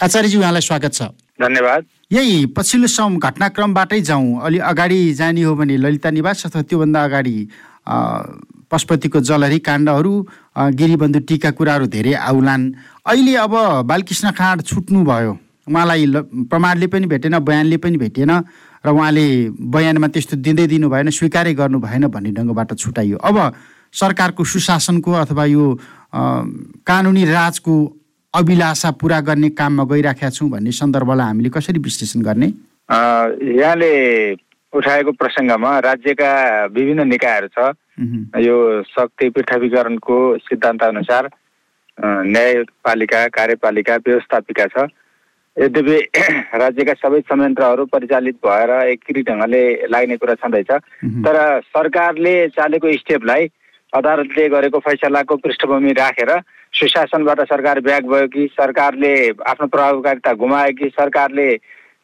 आचार्यजी उहाँलाई स्वागत छ। धन्यवाद। यही पछिल्लो सम घटनाक्रमबाटै जाउँ। अलि अगाडि जाने हो भने ललिता निवास अथवा त्योभन्दा अगाडि पशुपतिको जलहरी काण्डहरू गिरीबन्धु टीका कुराहरू धेरै आउलान्। अहिले अब बालकृष्ण खाँड छुट्नुभयो। उहाँलाई प्रमाणले पनि भेटेन बयानले पनि भेटेन र उहाँले बयानमा त्यस्तो दिँदै दिनु भएन स्वीकारै गर्नु भएन भन्ने ढङ्गबाट छुट्याइयो अब सरकारको सुशासनको अथवा यो कानुनी राजको अभिलाषा पुरा गर्ने काममा गइराखेका छौँ भन्ने सन्दर्भलाई हामीले कसरी विश्लेषण गर्ने? यहाँले उठाएको प्रसङ्गमा राज्यका विभिन्न निकायहरू छ। यो शक्ति पृथ्वीकरणको सिद्धान्त अनुसार न्यायपालिका कार्यपालिका व्यवस्थापिका छ। यद्यपि राज्यका सबै संयन्त्रहरू परिचालित भएर एकीकृत ढङ्गले लाग्ने कुरा छँदैछ। तर सरकारले चालेको स्टेपलाई अदालतले गरेको फैसलाको पृष्ठभूमि राखेर सुशासनबाट सरकार ब्याग भयो कि सरकारले आफ्नो प्रभावकारिता गुमायो कि सरकारले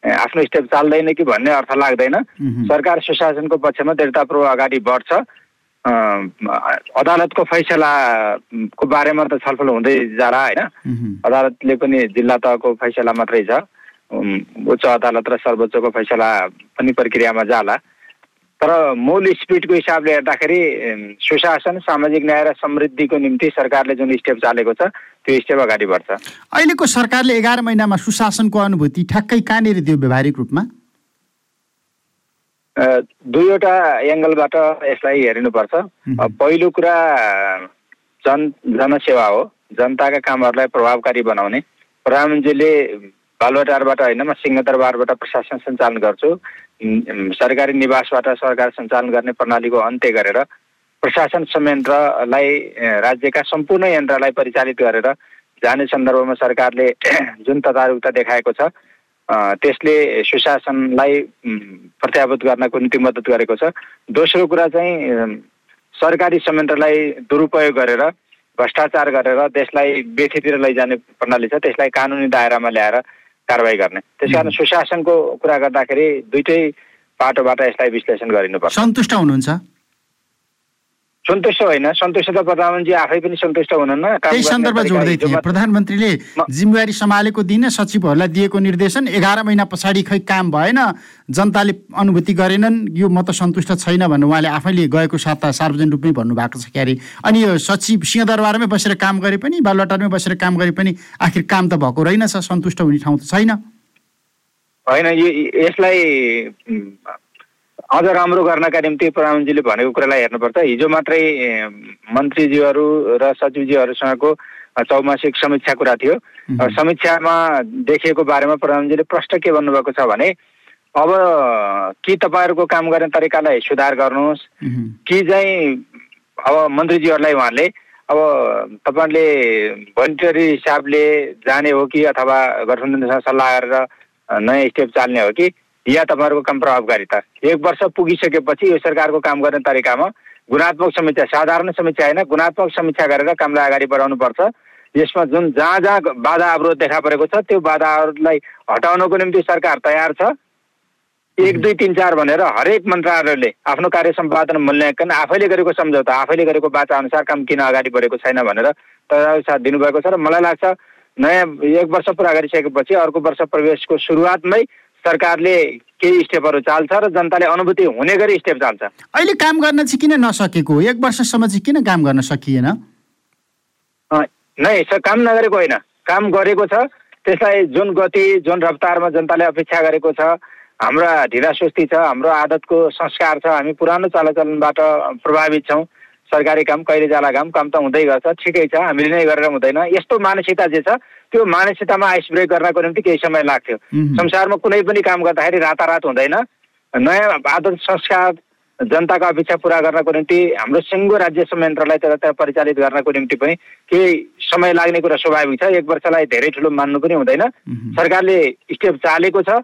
आफ्नो स्टेप चाल्दैन कि भन्ने अर्थ लाग्दैन। सरकार सुशासनको पक्षमा दृढतापूर्वक अगाडि बढ्छ। अदालतको फैसलाको बारेमा त छलफल हुँदै जाला होइन? अदालतले पनि जिल्ला तहको फैसला मात्रै छ। उच्च अदालत र सर्वोच्चको फैसला पनि प्रक्रियामा जाला। तर मूल स्पिडको हिसाबले हेर्दाखेरि सुशासन सामाजिक न्याय र समृद्धिको निम्ति सरकारले जुन स्टेप चालेको छ त्यो स्टेप अगाडि बढ्छ। अहिलेको सरकारले एघार महिनामा सुशासनको अनुभूति ठ्याक्कै कहाँनिर दियो व्यावहारिक रूपमा? दुईवटा एङ्गलबाट यसलाई हेरिनुपर्छ। पहिलो कुरा जन जनसेवा हो। जनताका कामहरूलाई प्रभावकारी बनाउने। प्रधानमन्त्रीले बालुवाटारबाट होइन म सिंहदरबारबाट प्रशासन सञ्चालन गर्छु। सरकारी निवासबाट सरकार सञ्चालन गर्ने प्रणालीको अन्त्य गरेर प्रशासन संयन्त्रलाई राज्यका सम्पूर्ण यन्त्रलाई परिचालित गरेर जाने सन्दर्भमा सरकारले जुन तदारुकता देखाएको छ त्यसले सुशासनलाई प्रत्याभूत गर्नको निम्ति मद्दत गरेको छ। दोस्रो कुरा चाहिँ सरकारी संयन्त्रलाई दुरुपयोग गरेर भ्रष्टाचार गरेर देशलाई बेथीतिर लैजाने प्रणाली छ। त्यसलाई कानुनी दायरामा ल्याएर कारवाही गर्ने। त्यस कारण सुशासनको कुरा गर्दाखेरि दुइटै पाटोबाट यसलाई विश्लेषण गरिनुपर्छ। सन्तुष्ट हुनुहुन्छ? सन्तुष्ट होइन। सन्तुष्ट त प्रधानमन्त्री आफै पनि सन्तुष्ट हुनुहुन्न। त्यही सन्दर्भ जोड्दै थिए। प्रधानमन्त्रीले जिम्मेवारी सम्हालेको दिन सचिवहरूलाई दिएको निर्देशन एघार महिना पछाडि खै काम भएन। जनताले अनुभूति गरेनन्। यो म त सन्तुष्ट छैन भन्नु उहाँले आफैले गएको साता सार्वजनिक रूपमै भन्नुभएको छ क्यारे। अनि यो सचिव सिंहदरबारमै बसेर काम गरे पनि बालुवाटारमै बसेर काम गरे पनि आखिर काम त भएको रहेनछ। सन्तुष्ट हुने ठाउँ त छैन। होइन यसलाई अझ राम्रो गर्नका निम्ति प्रधानमन्त्रीले भनेको कुरालाई हेर्नुपर्छ हिजो मात्रै मन्त्रीज्यूहरू र सचिवज्यूहरूसँगको चौमासिक समीक्षा कुरा थियो। समीक्षामा देखिएको बारेमा प्रधानमन्त्रीले प्रश्न के भन्नुभएको छ भने अब कि तपाईँहरूको काम गर्ने तरिकालाई सुधार गर्नुहोस्। कि चाहिँ अब मन्त्रीज्यूहरूलाई उहाँले अब तपाईँले भोलिन्टरी हिसाबले जाने हो कि अथवा गठबन्धनसँग सल्लाह गरेर नयाँ स्टेप चाल्ने हो कि? या तपाईँहरूको काम प्रभावकारिता एक वर्ष पुगिसकेपछि यो सरकारको काम गर्ने तरिकामा गुणात्मक समीक्षा साधारण समीक्षा होइन गुणात्मक समीक्षा गरेर कामलाई अगाडि बढाउनुपर्छ। यसमा जुन जहाँ जहाँ बाधा अवरोध देखा परेको छ त्यो बाधाहरूलाई हटाउनको निम्ति सरकार तयार छ। एक दुई तिन चार भनेर हरेक मन्त्रालयले आफ्नो कार्य सम्पादन मूल्याङ्कन आफैले गरेको सम्झौता आफैले गरेको बाचा अनुसार काम किन अगाडि बढेको छैन भनेर तयार साथ दिनुभएको छ र मलाई लाग्छ नयाँ एक वर्ष पुरा गरिसकेपछि अर्को वर्ष प्रवेशको सुरुवातमै सरकारले केही स्टेपहरू चाल्छ र जनताले अनुभूति हुने गरी स्टेप चाल्छ। अहिले काम गर्न चाहिँ किन नसकेको? एक वर्षसम्म चाहिँ किन काम गर्न सकिएन? नै काम नगरेको होइन। काम गरेको छ। त्यसलाई जुन गति जुन रफ्तारमा जनताले अपेक्षा गरेको छ हाम्रा ढिला सुस्ती छ हाम्रो आदतको संस्कार छ हामी पुरानो चालचलनबाट प्रभावित छौँ। सरकारी काम कहिले जाला काम काम त हुँदै गर्छ ठिकै छ हामीले नै गरेर हुँदैन। यस्तो मानसिकता जे छ त्यो मानसिकतामा आइस ब्रेक गर्नको निम्ति केही समय लाग्थ्यो। संसारमा कुनै पनि काम गर्दाखेरि रातारात हुँदैन। नयाँ आदत संस्कार जनताको अपेक्षा पुरा गर्नको निम्ति हाम्रो सिङ्गो राज्य संयन्त्रलाई त्यता परिचालित गर्नको निम्ति पनि केही समय लाग्ने कुरा स्वाभाविक छ। एक वर्षलाई धेरै ठुलो मान्नु पनि हुँदैन। सरकारले स्टेप चालेको छ।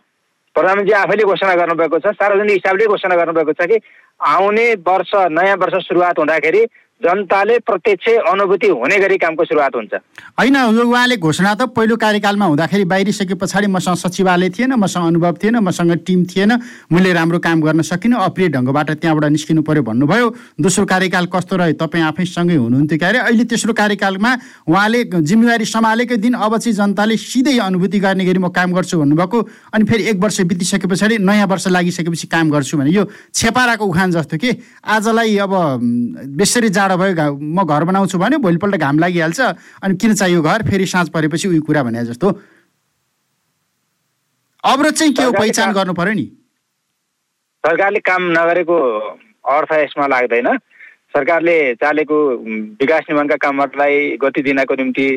प्रधानमन्त्री आफैले घोषणा गर्नुभएको छ सार्वजनिक हिसाबले घोषणा गर्नुभएको छ कि आउने वर्ष नयाँ वर्ष सुरुवात हुँदाखेरि जनताले प्रत्यक्ष अनुभूति हुने गरी कामको सुरुवात हुन्छ। होइन उहाँले घोषणा त पहिलो कार्यकालमा हुँदाखेरि बाहिरिसके पछाडि मसँग सचिवालय थिएन मसँग अनुभव थिएन मसँग टिम थिएन मैले राम्रो काम गर्न सकिनँ अप्रिय ढङ्गबाट त्यहाँबाट निस्किनु पर्यो भन्नुभयो। दोस्रो कार्यकाल कस्तो रह्यो तपाईँ आफैसँगै हुनुहुन्थ्यो क्यारे? अहिले तेस्रो कार्यकालमा उहाँले जिम्मेवारी सम्हालेकै दिन अब चाहिँ जनताले सिधै अनुभूति गर्ने गरी म काम गर्छु भन्नुभएको अनि फेरि एक वर्ष बितिसके पछाडि नयाँ वर्ष लागिसकेपछि काम गर्छु भने यो छेपाराको उखान जस्तो के? आजलाई अब बेसरी जाडो भयो म घर बनाउँछु भने भोलिपल्ट घाम लागिहाल्छ अनि किन चाहियो घर? फेरि साँझ परेपछि उयो कुरा भने जस्तो। अवरोध चाहिँ के हो? पहिचान गर्नु पर्यो नि। सरकारले काम नगरेको अर्थ यसमा लाग्दैन। सरकारले चालेको विकास निर्माणका कामहरूलाई गति दिनको निम्ति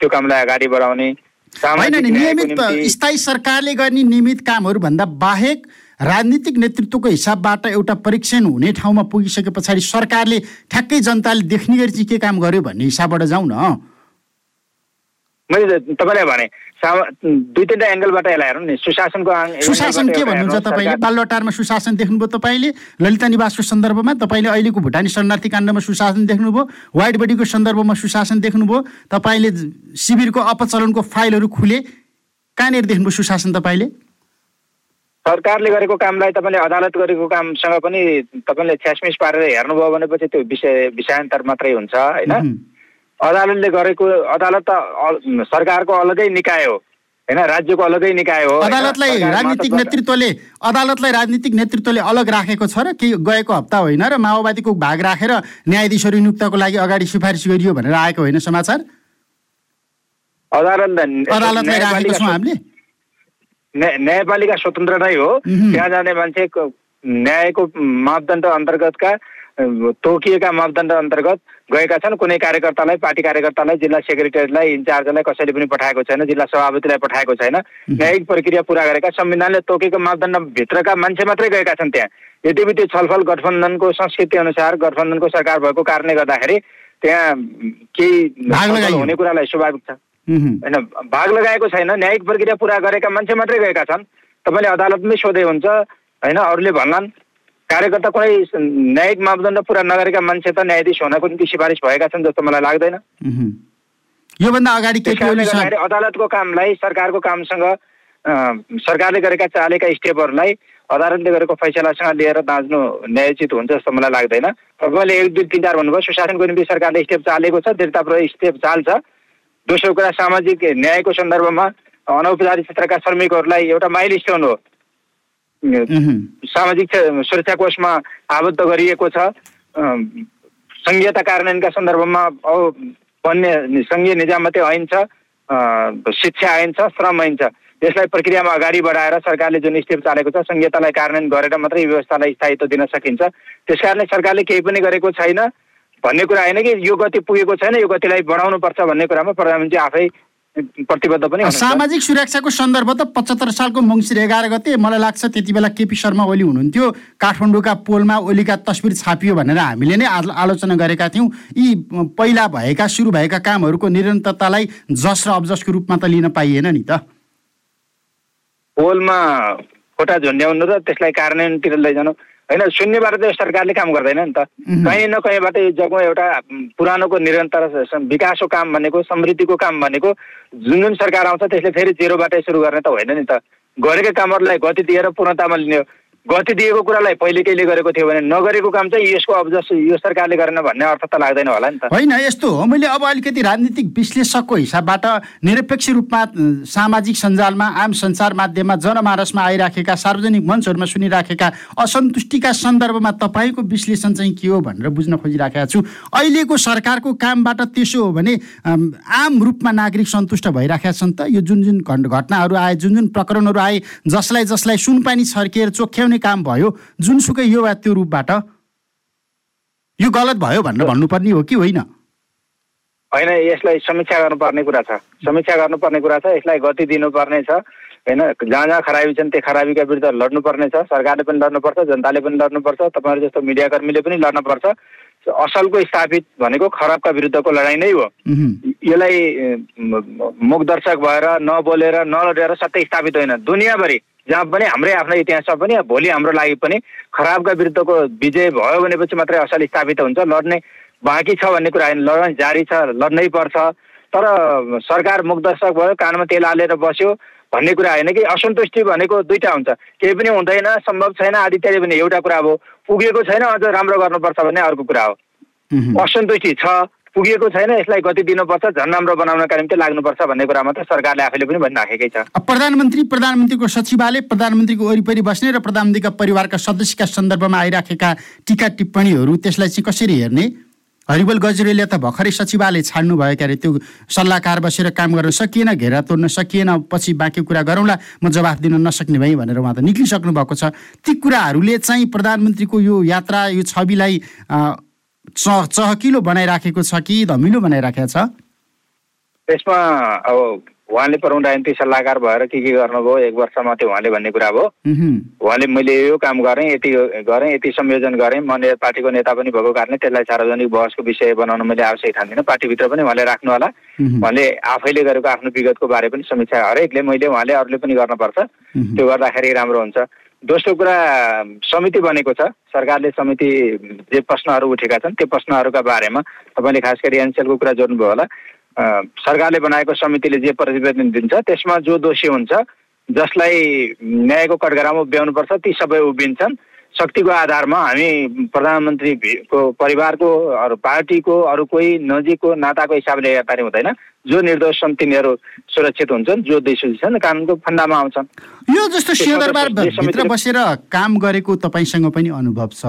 त्यो कामलाई अगाडि बढाउने होइन नियमित स्थायी सरकारले गर्ने नियमित कामहरू भन्दा बाहेक राजनीतिक नेतृत्वको हिसाबबाट एउटा परीक्षण हुने ठाउँमा पुगिसके पछाडि सरकारले ठ्याक्कै जनताले देख्ने गरी चाहिँ के काम गर्यो भन्ने हिसाबबाट जाउँ न। मैले तपाईँलाई भने दुई तिनवटा एङ्गलबाट यसलाई हेरौँ नि। सुशासनको सुशासन के भन्नुहुन्छ तपाईँले? बालुवाटारमा सुशासन देख्नुभयो तपाईँले ललिता निवासको सन्दर्भमा तपाईँले अहिलेको भुटानी शरणार्थी काण्डमा सुशासन देख्नुभयो वाइट बडीको सन्दर्भमा सुशासन देख्नुभयो तपाईँले शिविरको अपचलनको फाइलहरू खुले कहाँनिर देख्नुभयो सुशासन तपाईँले? सरकारले गरेको कामलाई तपाईँले अदालत गरेको कामसँग पनि तपाईँले छ्यासमिस पारेर हेर्नुभयो भनेपछि त्यो विषय विषयान्तर मात्रै हुन्छ होइन? अदालतले गरेको अदालत त सरकारको अलगै निकाय हो होइन? राज्यको अलगै निकाय हो अदालतलाई राजनीतिक नेतृत्वले अदालतलाई राजनीतिक नेतृत्वले अलग राखेको छ र के गएको हप्ता होइन र माओवादीको भाग राखेर न्यायाधीशहरू नियुक्तको लागि अगाडि सिफारिस गरियो भनेर आएको होइन समाचार? अदालत अदालतलाई राखेको छौँ हामीले? न्यायपालिका स्वतन्त्र नै हो त्यहाँ जाने मान्छे न्यायको मापदण्ड अन्तर्गतका तोकिएका मापदण्ड अन्तर्गत गएका छन्। कुनै कार्यकर्तालाई पार्टी कार्यकर्तालाई जिल्ला सेक्रेटरीलाई इन्चार्जलाई कसैले पनि पठाएको छैन जिल्ला सभापतिलाई पठाएको छैन। न्यायिक प्रक्रिया पुरा गरेका संविधानले तोकेको मापदण्डभित्रका मान्छे मात्रै गएका छन् त्यहाँ। यद्यपि त्यो छलफल गठबन्धनको संस्कृति अनुसार गठबन्धनको सरकार भएको कारणले गर्दाखेरि त्यहाँ केही हुने कुरालाई स्वाभाविक छ। होइन भाग लगाएको छैन न्यायिक प्रक्रिया पुरा गरेका मान्छे मात्रै गएका छन्। तपाईँले अदालतमै सोधे हुन्छ होइन अरूले भन्लान्। कार्यकर्ता कुनै न्यायिक मापदण्ड पुरा नगरेका मान्छे त न्यायाधीश हुनको निम्ति सिफारिस भएका छन् जस्तो मलाई लाग्दैन। योभन्दा अगाडि अदालतको कामलाई सरकारको कामसँग सरकारले गरेका चालेका स्टेपहरूलाई अदालतले गरेको फैसलासँग लिएर बाँच्नु न्यायोचित हुन्छ जस्तो मलाई लाग्दैन। तपाईँले एक दुई तिन चार भन्नुभयो सुशासनको निम्ति सरकारले स्टेप चालेको छ दृढतापूर्वक स्टेप चाल्छ। दोस्रो कुरा सामाजिक न्यायको सन्दर्भमा अनौपचारिक क्षेत्रका श्रमिकहरूलाई एउटा माइल स्टोन हो सामाजिक सुरक्षा कोषमा आबद्ध गरिएको छ। सङ्घीयता कार्यान्वयनका सन्दर्भमा अन्य सङ्घीय निजामती ऐन छ शिक्षा ऐन छ श्रम ऐन छ। यसलाई प्रक्रियामा अगाडि बढाएर सरकारले जुन स्टेप चालेको छ सङ्घीयतालाई कार्यान्वयन गरेर मात्रै व्यवस्थालाई स्थायित्व दिन सकिन्छ। त्यस कारणले सरकारले केही पनि गरेको छैन। भन्ने कुरा होइन कि? यो गति पुगेको छैन यो गतिलाई बढाउनुपर्छ भन्ने कुरामा प्रधानमन्त्री आफै प्रतिबद्ध पनि सामाजिक सुरक्षाको सन्दर्भ त पचहत्तर सालको मङ्सिर एघार गते मलाई लाग्छ त्यति बेला केपी शर्मा ओली हुनुहुन्थ्यो। काठमाडौँका पोलमा ओलीका तस्बिर छापियो भनेर हामीले नै आलोचना गरेका थियौँ। यी पहिला भएका सुरु भएका कामहरूको निरन्तरतालाई जस र अब्जसको रूपमा त लिन पाइएन नि त। पोलमा खोटा झुन्ड्याउनु र त्यसलाई कार्यान्वयनतिर लैजानु होइन शून्यबाट त सरकारले काम गर्दैन नि त। कहीँ न कहीँबाट यो जग्गा एउटा पुरानोको निरन्तर विकासको काम भनेको समृद्धिको काम भनेको जुन जुन सरकार आउँछ त्यसले फेरि जेरोबाटै सुरु गर्ने त होइन नि त। गरेका कामहरूलाई गति दिएर पूर्णतामा लिने गति दिएको कुरालाई पहिले केहीले गरेको थियो भने नगरेको काम चाहिँ यसको अब जस यो सरकारले गरेन भन्ने अर्थ त लाग्दैन होला नि त। होइन यस्तो हो। मैले अब अलिकति राजनीतिक विश्लेषकको हिसाबबाट निरपेक्ष रूपमा सामाजिक सञ्जालमा आम सञ्चार माध्यममा जनमानसमा आइराखेका सार्वजनिक मञ्चहरूमा सुनिराखेका असन्तुष्टिका सन्दर्भमा तपाईँको विश्लेषण चाहिँ के हो भनेर बुझ्न खोजिराखेका छु। अहिलेको सरकारको कामबाट त्यसो हो भने आम रूपमा नागरिक सन्तुष्ट भइराखेका छन् त। यो जुन जुन घटनाहरू आए जुन जुन प्रकरणहरू आए जसलाई जसलाई सुनपानी छर्किएर चोख्याउने गर्ने काम भयो जुनसुकै यो वा त्यो रूपबाट? यो गलत भयो भनेर भन्नुपर्ने हो कि होइन? होइन यसलाई समीक्षा गर्नुपर्ने कुरा छ। समीक्षा गर्नुपर्ने कुरा छ यसलाई गति दिनुपर्ने छ। होइन जहाँ जहाँ खराबी छन् त्यो खराबीका विरुद्ध लड्नुपर्ने छ। सरकारले पनि लड्नुपर्छ जनताले पनि लड्नुपर्छ तपाईँहरू जस्तो मिडियाकर्मीले पनि लड्नुपर्छ। असलको स्थापित भनेको खराबका विरुद्धको लडाइँ नै हो। यसलाई मुखदर्शक भएर नबोलेर नलडेर सत्य स्थापित होइन। दुनियाँभरि जहाँ पनि हाम्रै आफ्नो इतिहास छ पनि भोलि हाम्रो लागि पनि खराबका विरुद्धको विजय भयो भनेपछि मात्रै असल स्थापित हुन्छ। लड्ने बाँकी छ भन्ने कुरा होइन। लडाइँ जारी छ लड्नै पर्छ। तर सरकार मुखदर्शक भयो कानमा तेल हालेर बस्यो भन्ने कुरा होइन कि असन्तुष्टि भनेको दुईवटा हुन्छ। केही पनि हुँदैन सम्भव छैन। आदि इत्यादि भने एउटा कुरा हो पुगेको छैन। अझ राम्रो गर्नुपर्छ भन्ने अर्को कुरा हो। असन्तुष्टि छ। पुगेको छैन यसलाई गति दिनुपर्छ झन् राम्रो बनाउनका निम्ति लाग्नुपर्छ भन्ने कुरा मात्र सरकारले आफैले पनि भनिराखेकै छ। प्रधानमन्त्री प्रधानमन्त्रीको सचिवालय प्रधानमन्त्रीको वरिपरि बस्ने र प्रधानमन्त्रीका परिवारका सदस्यका सन्दर्भमा आइराखेका टिका टिप्पणीहरू त्यसलाई चाहिँ कसरी हेर्ने? हरिबल गजुरेले त भर्खरै सचिवालय छाड्नु भयो क्यारे त्यो सल्लाहकार बसेर काम गर्न सकिएन घेरा तोड्न सकिएन पछि बाँकी कुरा गरौँला म जवाफ दिन नसक्ने भएँ भनेर उहाँ त निक्लिसक्नु भएको छ। ती कुराहरूले चाहिँ प्रधानमन्त्रीको यो यात्रा यो छविलाई चह चहकिलो बनाइराखेको छ कि धमिलो बनाइराखेको छ? त्यसमा अब उहाँले परमराजनीति सल्लाहकार भएर के के गर्नुभयो एक वर्षमा त्यो उहाँले भन्ने कुरा उहुँ, उहाँले मैले यो काम गरेँ यति गरेँ यति संयोजन गरेँ। म ने- पार्टीको नेता पनि भएको कारणले त्यसलाई सार्वजनिक बहसको विषय बनाउन मैले आवश्यक ठान्दिनँ। पार्टीभित्र पनि उहाँले राख्नु होला। उहुँ, उहाँले आफैले गरेको आफ्नो विगतको बारे पनि समीक्षा हरेकले मैले उहाँले अरूले पनि गर्नुपर्छ। त्यो गर्दाखेरि राम्रो हुन्छ। दोस्रो कुरा समिति बनेको छ। सरकारले समिति जे प्रश्नहरू उठेका छन् त्यो प्रश्नहरूका बारेमा तपाईँले खास गरी एनसेलको कुरा जोड्नुभयो होला। सरकारले बनाएको समितिले जे प्रतिवेदन दिन्छ त्यसमा जो दोषी हुन्छ जसलाई न्यायको कटघरामा उभ्याउनुपर्छ ती सबै उभिन्छन्। शक्तिको आधारमा हामी प्रधानमन्त्रीको परिवारको अरू पार्टीको अरू कोही नजिकको नाताको हिसाबले हेर्दाखेरि हुँदैन। जो निर्दोष छन् तिनीहरू सुरक्षित हुन्छन् जो दोषी छन् कानुनको फन्दामा आउँछन्। यो जस्तो त्यसमा सिंहदरबार त जे भित्र समितिले- बसेर काम गरेको तपाईँसँग पनि अनुभव छ।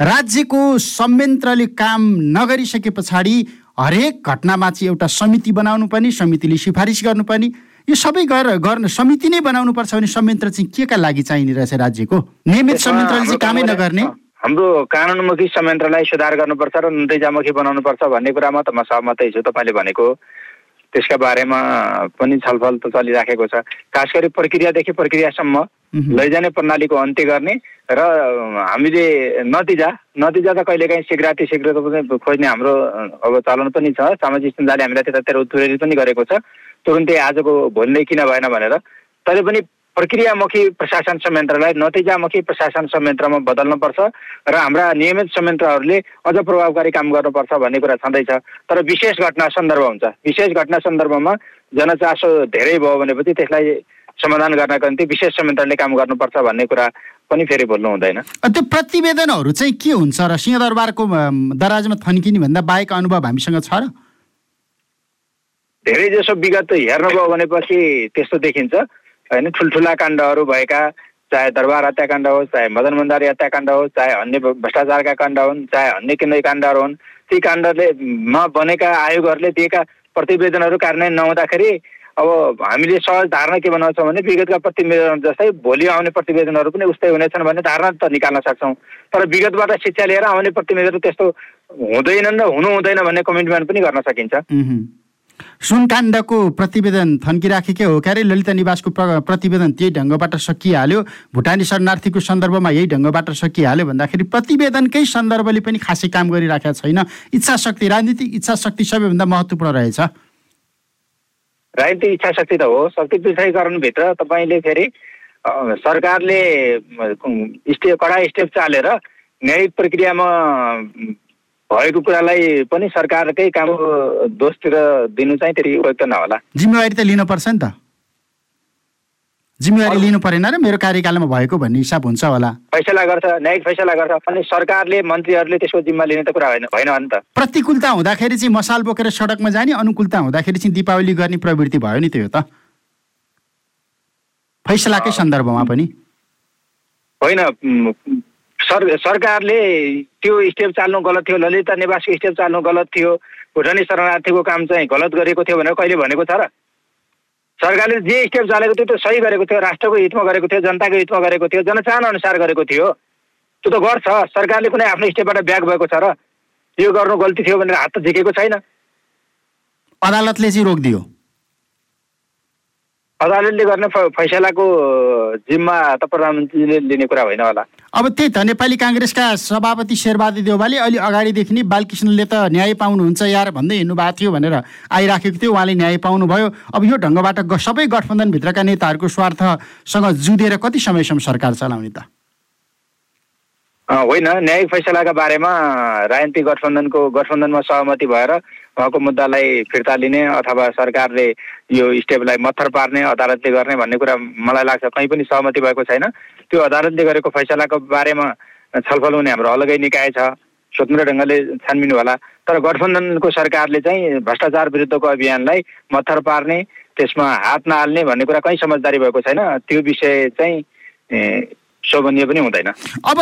राज्यको संयन्त्रले काम नगरिसके पछाडि हरेक घटनामा चाहिँ एउटा समिति बनाउनु पर्ने समितिले सिफारिस गर्नुपर्ने यो सबै गरेर गर्न समिति नै बनाउनु पर्छ भने संयन्त्र चाहिँ के का लागि चाहिने रहेछ राज्यको? नियमित संयन्त्रले चाहिँ कामै नगर्ने। हाम्रो कानुनमुखी संयन्त्रलाई सुधार गर्नुपर्छ र नतिजामुखी बनाउनुपर्छ भन्ने कुरामा त म सहमतै छु तपाईँले भनेको। त्यसका बारेमा पनि छलफल त चलिराखेको छ। खास गरी प्रक्रियादेखि प्रक्रियासम्म। लैजाने प्रणालीको अन्त्य गर्ने र हामीले नतिजा नतिजा त कहिलेकाहीँ शीघ्राति शीघ्र खोज्ने हाम्रो अब चलन पनि छ। सामाजिक सञ्जालले हामीलाई त्यतातिर उत्प्रेरित पनि गरेको छ। तुरुन्तै आजको भोलि नै किन भएन भनेर। तरै पनि प्रक्रियामुखी प्रशासन संयन्त्रलाई नतिजामुखी प्रशासन संयन्त्रमा बदल्नुपर्छ र हाम्रा नियमित संयन्त्रहरूले अझ प्रभावकारी काम गर्नुपर्छ भन्ने कुरा छँदैछ। तर विशेष घटना सन्दर्भ हुन्छ। विशेष घटना सन्दर्भमा जनचासो धेरै भयो भनेपछि त्यसलाई समाधान गर्नका निम्ति विशेष संयन्त्रले काम गर्नुपर्छ भन्ने कुरा पनि फेरि बोल्नु हुँदैन। त्यो प्रतिवेदनहरू चाहिँ के हुन्छ र सिंहदरबारको दराजमा थन्किने भन्दा बाहेक अनुभव हामीसँग छ र? धेरै जसो विगत हेर्नुभयो भनेपछि त्यस्तो देखिन्छ। होइन ठुल्ठुला काण्डहरू भएका चाहे दरबार हत्याकाण्ड होस् चाहे मदन भण्डारी हत्याकाण्ड होस् चाहे अन्य भ्रष्टाचारका काण्ड हुन् चाहे अन्य कुनै काण्डहरू हुन् ती काण्डले मा बनेका आयोगहरूले दिएका प्रतिवेदनहरू कार्यान्वयन नहुँदाखेरि अब हामीले सहज धारणा के बनाउँछौँ भने विगतका प्रतिवेदन जस्तै भोलि आउने प्रतिवेदनहरू पनि उस्तै हुनेछन् भन्ने धारणा त निकाल्न सक्छौँ। तर विगतबाट शिक्षा लिएर आउने प्रतिवेदन त्यस्तो हुँदैनन् र हुनु हुँदैन भन्ने कमिटमेन्ट पनि गर्न सकिन्छ। सुनकाण्डको प्रतिवेदन थन्किराखेकै हो क्यारे? ललिता निवासको प्र प्रतिवेदन त्यही ढङ्गबाट सकिहाल्यो। भुटानी शरणार्थीको सन्दर्भमा यही ढङ्गबाट सकिहाल्यो भन्दाखेरि प्रतिवेदनकै सन्दर्भले पनि खासै काम गरिराखेका छैन। इच्छा शक्ति राजनीतिक इच्छा शक्ति सबैभन्दा महत्त्वपूर्ण रहेछ। राजनीतिक इच्छा शक्ति त हो। शक्ति पृथकीकरणभित्र तपाईँले फेरि सरकारले स्टेप कडा स्टेप चालेर न्यायिक प्रक्रियामा भएको कुरालाई पनि सरकारकै काम दोषतिर दिनु चाहिँ त्यति उपयुक्त नहोला। जिम्मेवारी त लिनुपर्छ नि त। जिम्मेवारी लिनु परेन र मेरो कार्यकालमा भएको भन्ने हिसाब हुन्छ होला। फैसला गर्छ न्यायिक फैसला गर्छ अनि सरकारले मन्त्रीहरूले त्यसको जिम्मा लिने त कुरा होइन होइन हो नि त। प्रतिकूलता हुँदाखेरि चाहिँ मसाल बोकेर सडकमा जाने अनुकूलता हुँदाखेरि चाहिँ दीपावली गर्ने प्रवृत्ति भयो नि त्यो त। फैसलाकै सन्दर्भमा पनि। होइन सर सरकारले त्यो स्टेप चाल्नु गलत थियो ललिता निवासको स्टेप चाल्नु गलत थियो भुटानी शरणार्थीको काम चाहिँ गलत गरेको थियो भनेर कहिले भनेको छ र? सरकारले जे स्टेप चालेको थियो त्यो सही गरेको थियो राष्ट्रको हितमा गरेको थियो जनताको हितमा गरेको थियो जनचाहना अनुसार गरेको थियो। त्यो त गर्छ सरकारले कुनै आफ्नो स्टेपबाट ब्याक भएको छ र यो गर्नु गल्ती थियो भनेर हात त झिकेको छैन। अदालतले चाहिँ रोकिदियो। अदालतले गर्ने फैसलाको जिम्मा त प्रधानमन्त्रीले लिने कुरा होइन होला। अब त्यही त नेपाली काङ्ग्रेसका सभापति शेरबहादुर देउवाले अलि अगाडिदेखि नै बालकृष्णले त न्याय पाउनुहुन्छ यार भन्दै हिँड्नु भएको थियो भनेर आइराखेको थियो। उहाँले न्याय पाउनुभयो। अब यो ढङ्गबाट सबै गठबन्धनभित्रका नेताहरूको स्वार्थसँग जुधेर कति समयसम्म सरकार चलाउने त? होइन। न्यायिक फैसलाका बारेमा राजनीतिक गठबन्धनको गठबन्धनमा सहमति भएर उहाँको मुद्दालाई फिर्ता लिने अथवा सरकारले यो स्टेपलाई मत्थर पार्ने अदालतले गर्ने भन्ने कुरा मलाई लाग्छ कहीँ पनि सहमति भएको छैन। त्यो अदालतले गरेको फैसलाको बारेमा छलफल हुने हाम्रो अलगै निकाय छ स्वतन्त्र ढङ्गले छानबिन होला। तर गठबन्धनको सरकारले चाहिँ भ्रष्टाचार विरुद्धको अभियानलाई मत्थर पार्ने त्यसमा हात नहाल्ने भन्ने कुरा कहीँ समझदारी भएको छैन। त्यो विषय चाहिँ शोभनीय पनि हुँदैन। अब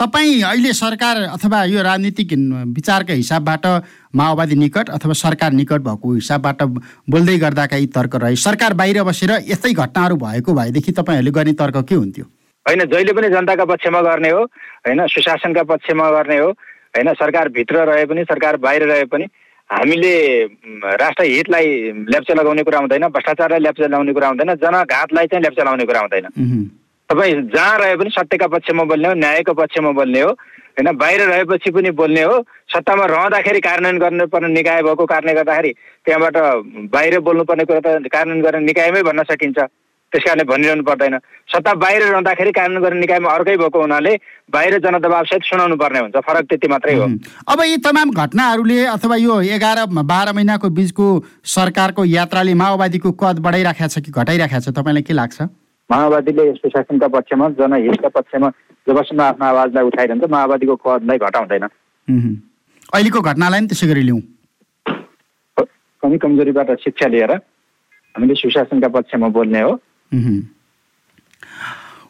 तपाईँ अहिले सरकार अथवा यो राजनीतिक विचारका हिसाबबाट माओवादी निकट अथवा सरकार निकट भएको हिसाबबाट बोल्दै गर्दाका यी तर्क रहे सरकार बाहिर बसेर यस्तै घटनाहरू भएको भएदेखि तपाईँहरूले गर्ने तर्क के हुन्थ्यो? होइन जहिले पनि जनताका पक्षमा गर्ने हो होइन सुशासनका पक्षमा गर्ने हो होइन सरकारभित्र रहे पनि सरकार बाहिर रहे पनि हामीले राष्ट्र हितलाई ल्याप्चा लगाउने कुरा हुँदैन भ्रष्टाचारलाई ल्याप्चा लगाउने कुरा हुँदैन जनघातलाई चाहिँ ल्याप्चा लगाउने कुरा हुँदैन। तपाईँ जहाँ रहे पनि सत्यका पक्षमा बोल्ने हो न्यायको पक्षमा बोल्ने हो होइन? बाहिर रहेपछि पनि बोल्ने हो। सत्तामा रहँदाखेरि कार्यान्वयन गर्नुपर्ने निकाय भएको कारणले गर्दाखेरि त्यहाँबाट बाहिर बोल्नुपर्ने कुरा त कार्यान्वयन गर्ने निकायमै भन्न सकिन्छ। त्यस कारणले भनिरहनु पर्दैन। सत्ता बाहिर रहँदाखेरि कार्यान्वयन गर्ने निकायमा अर्कै भएको हुनाले बाहिर जनदबावसहित सुनाउनु पर्ने हुन्छ। फरक त्यति मात्रै हो. अब यी तमाम घटनाहरूले अथवा यो एघार बाह्र महिनाको बिचको सरकारको यात्राले माओवादीको कद बढाइराखेको छ कि घटाइराखेको छ? तपाईँलाई के लाग्छ? माओवादीले सुशासनका पक्षमा जनहितका पक्षमा जबसम्म आफ्नो आवाजलाई उठाइरहन्छ माओवादीको कदलाई घटाउँदैन। अहिलेको घटनालाई पनि त्यसै गरी लिउँ। कमी कमजोरीबाट शिक्षा लिएर हामीले सुशासनका पक्षमा बोल्ने हो।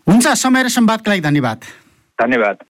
हुन्छ समय र संवादका लागि धन्यवाद। धन्यवाद।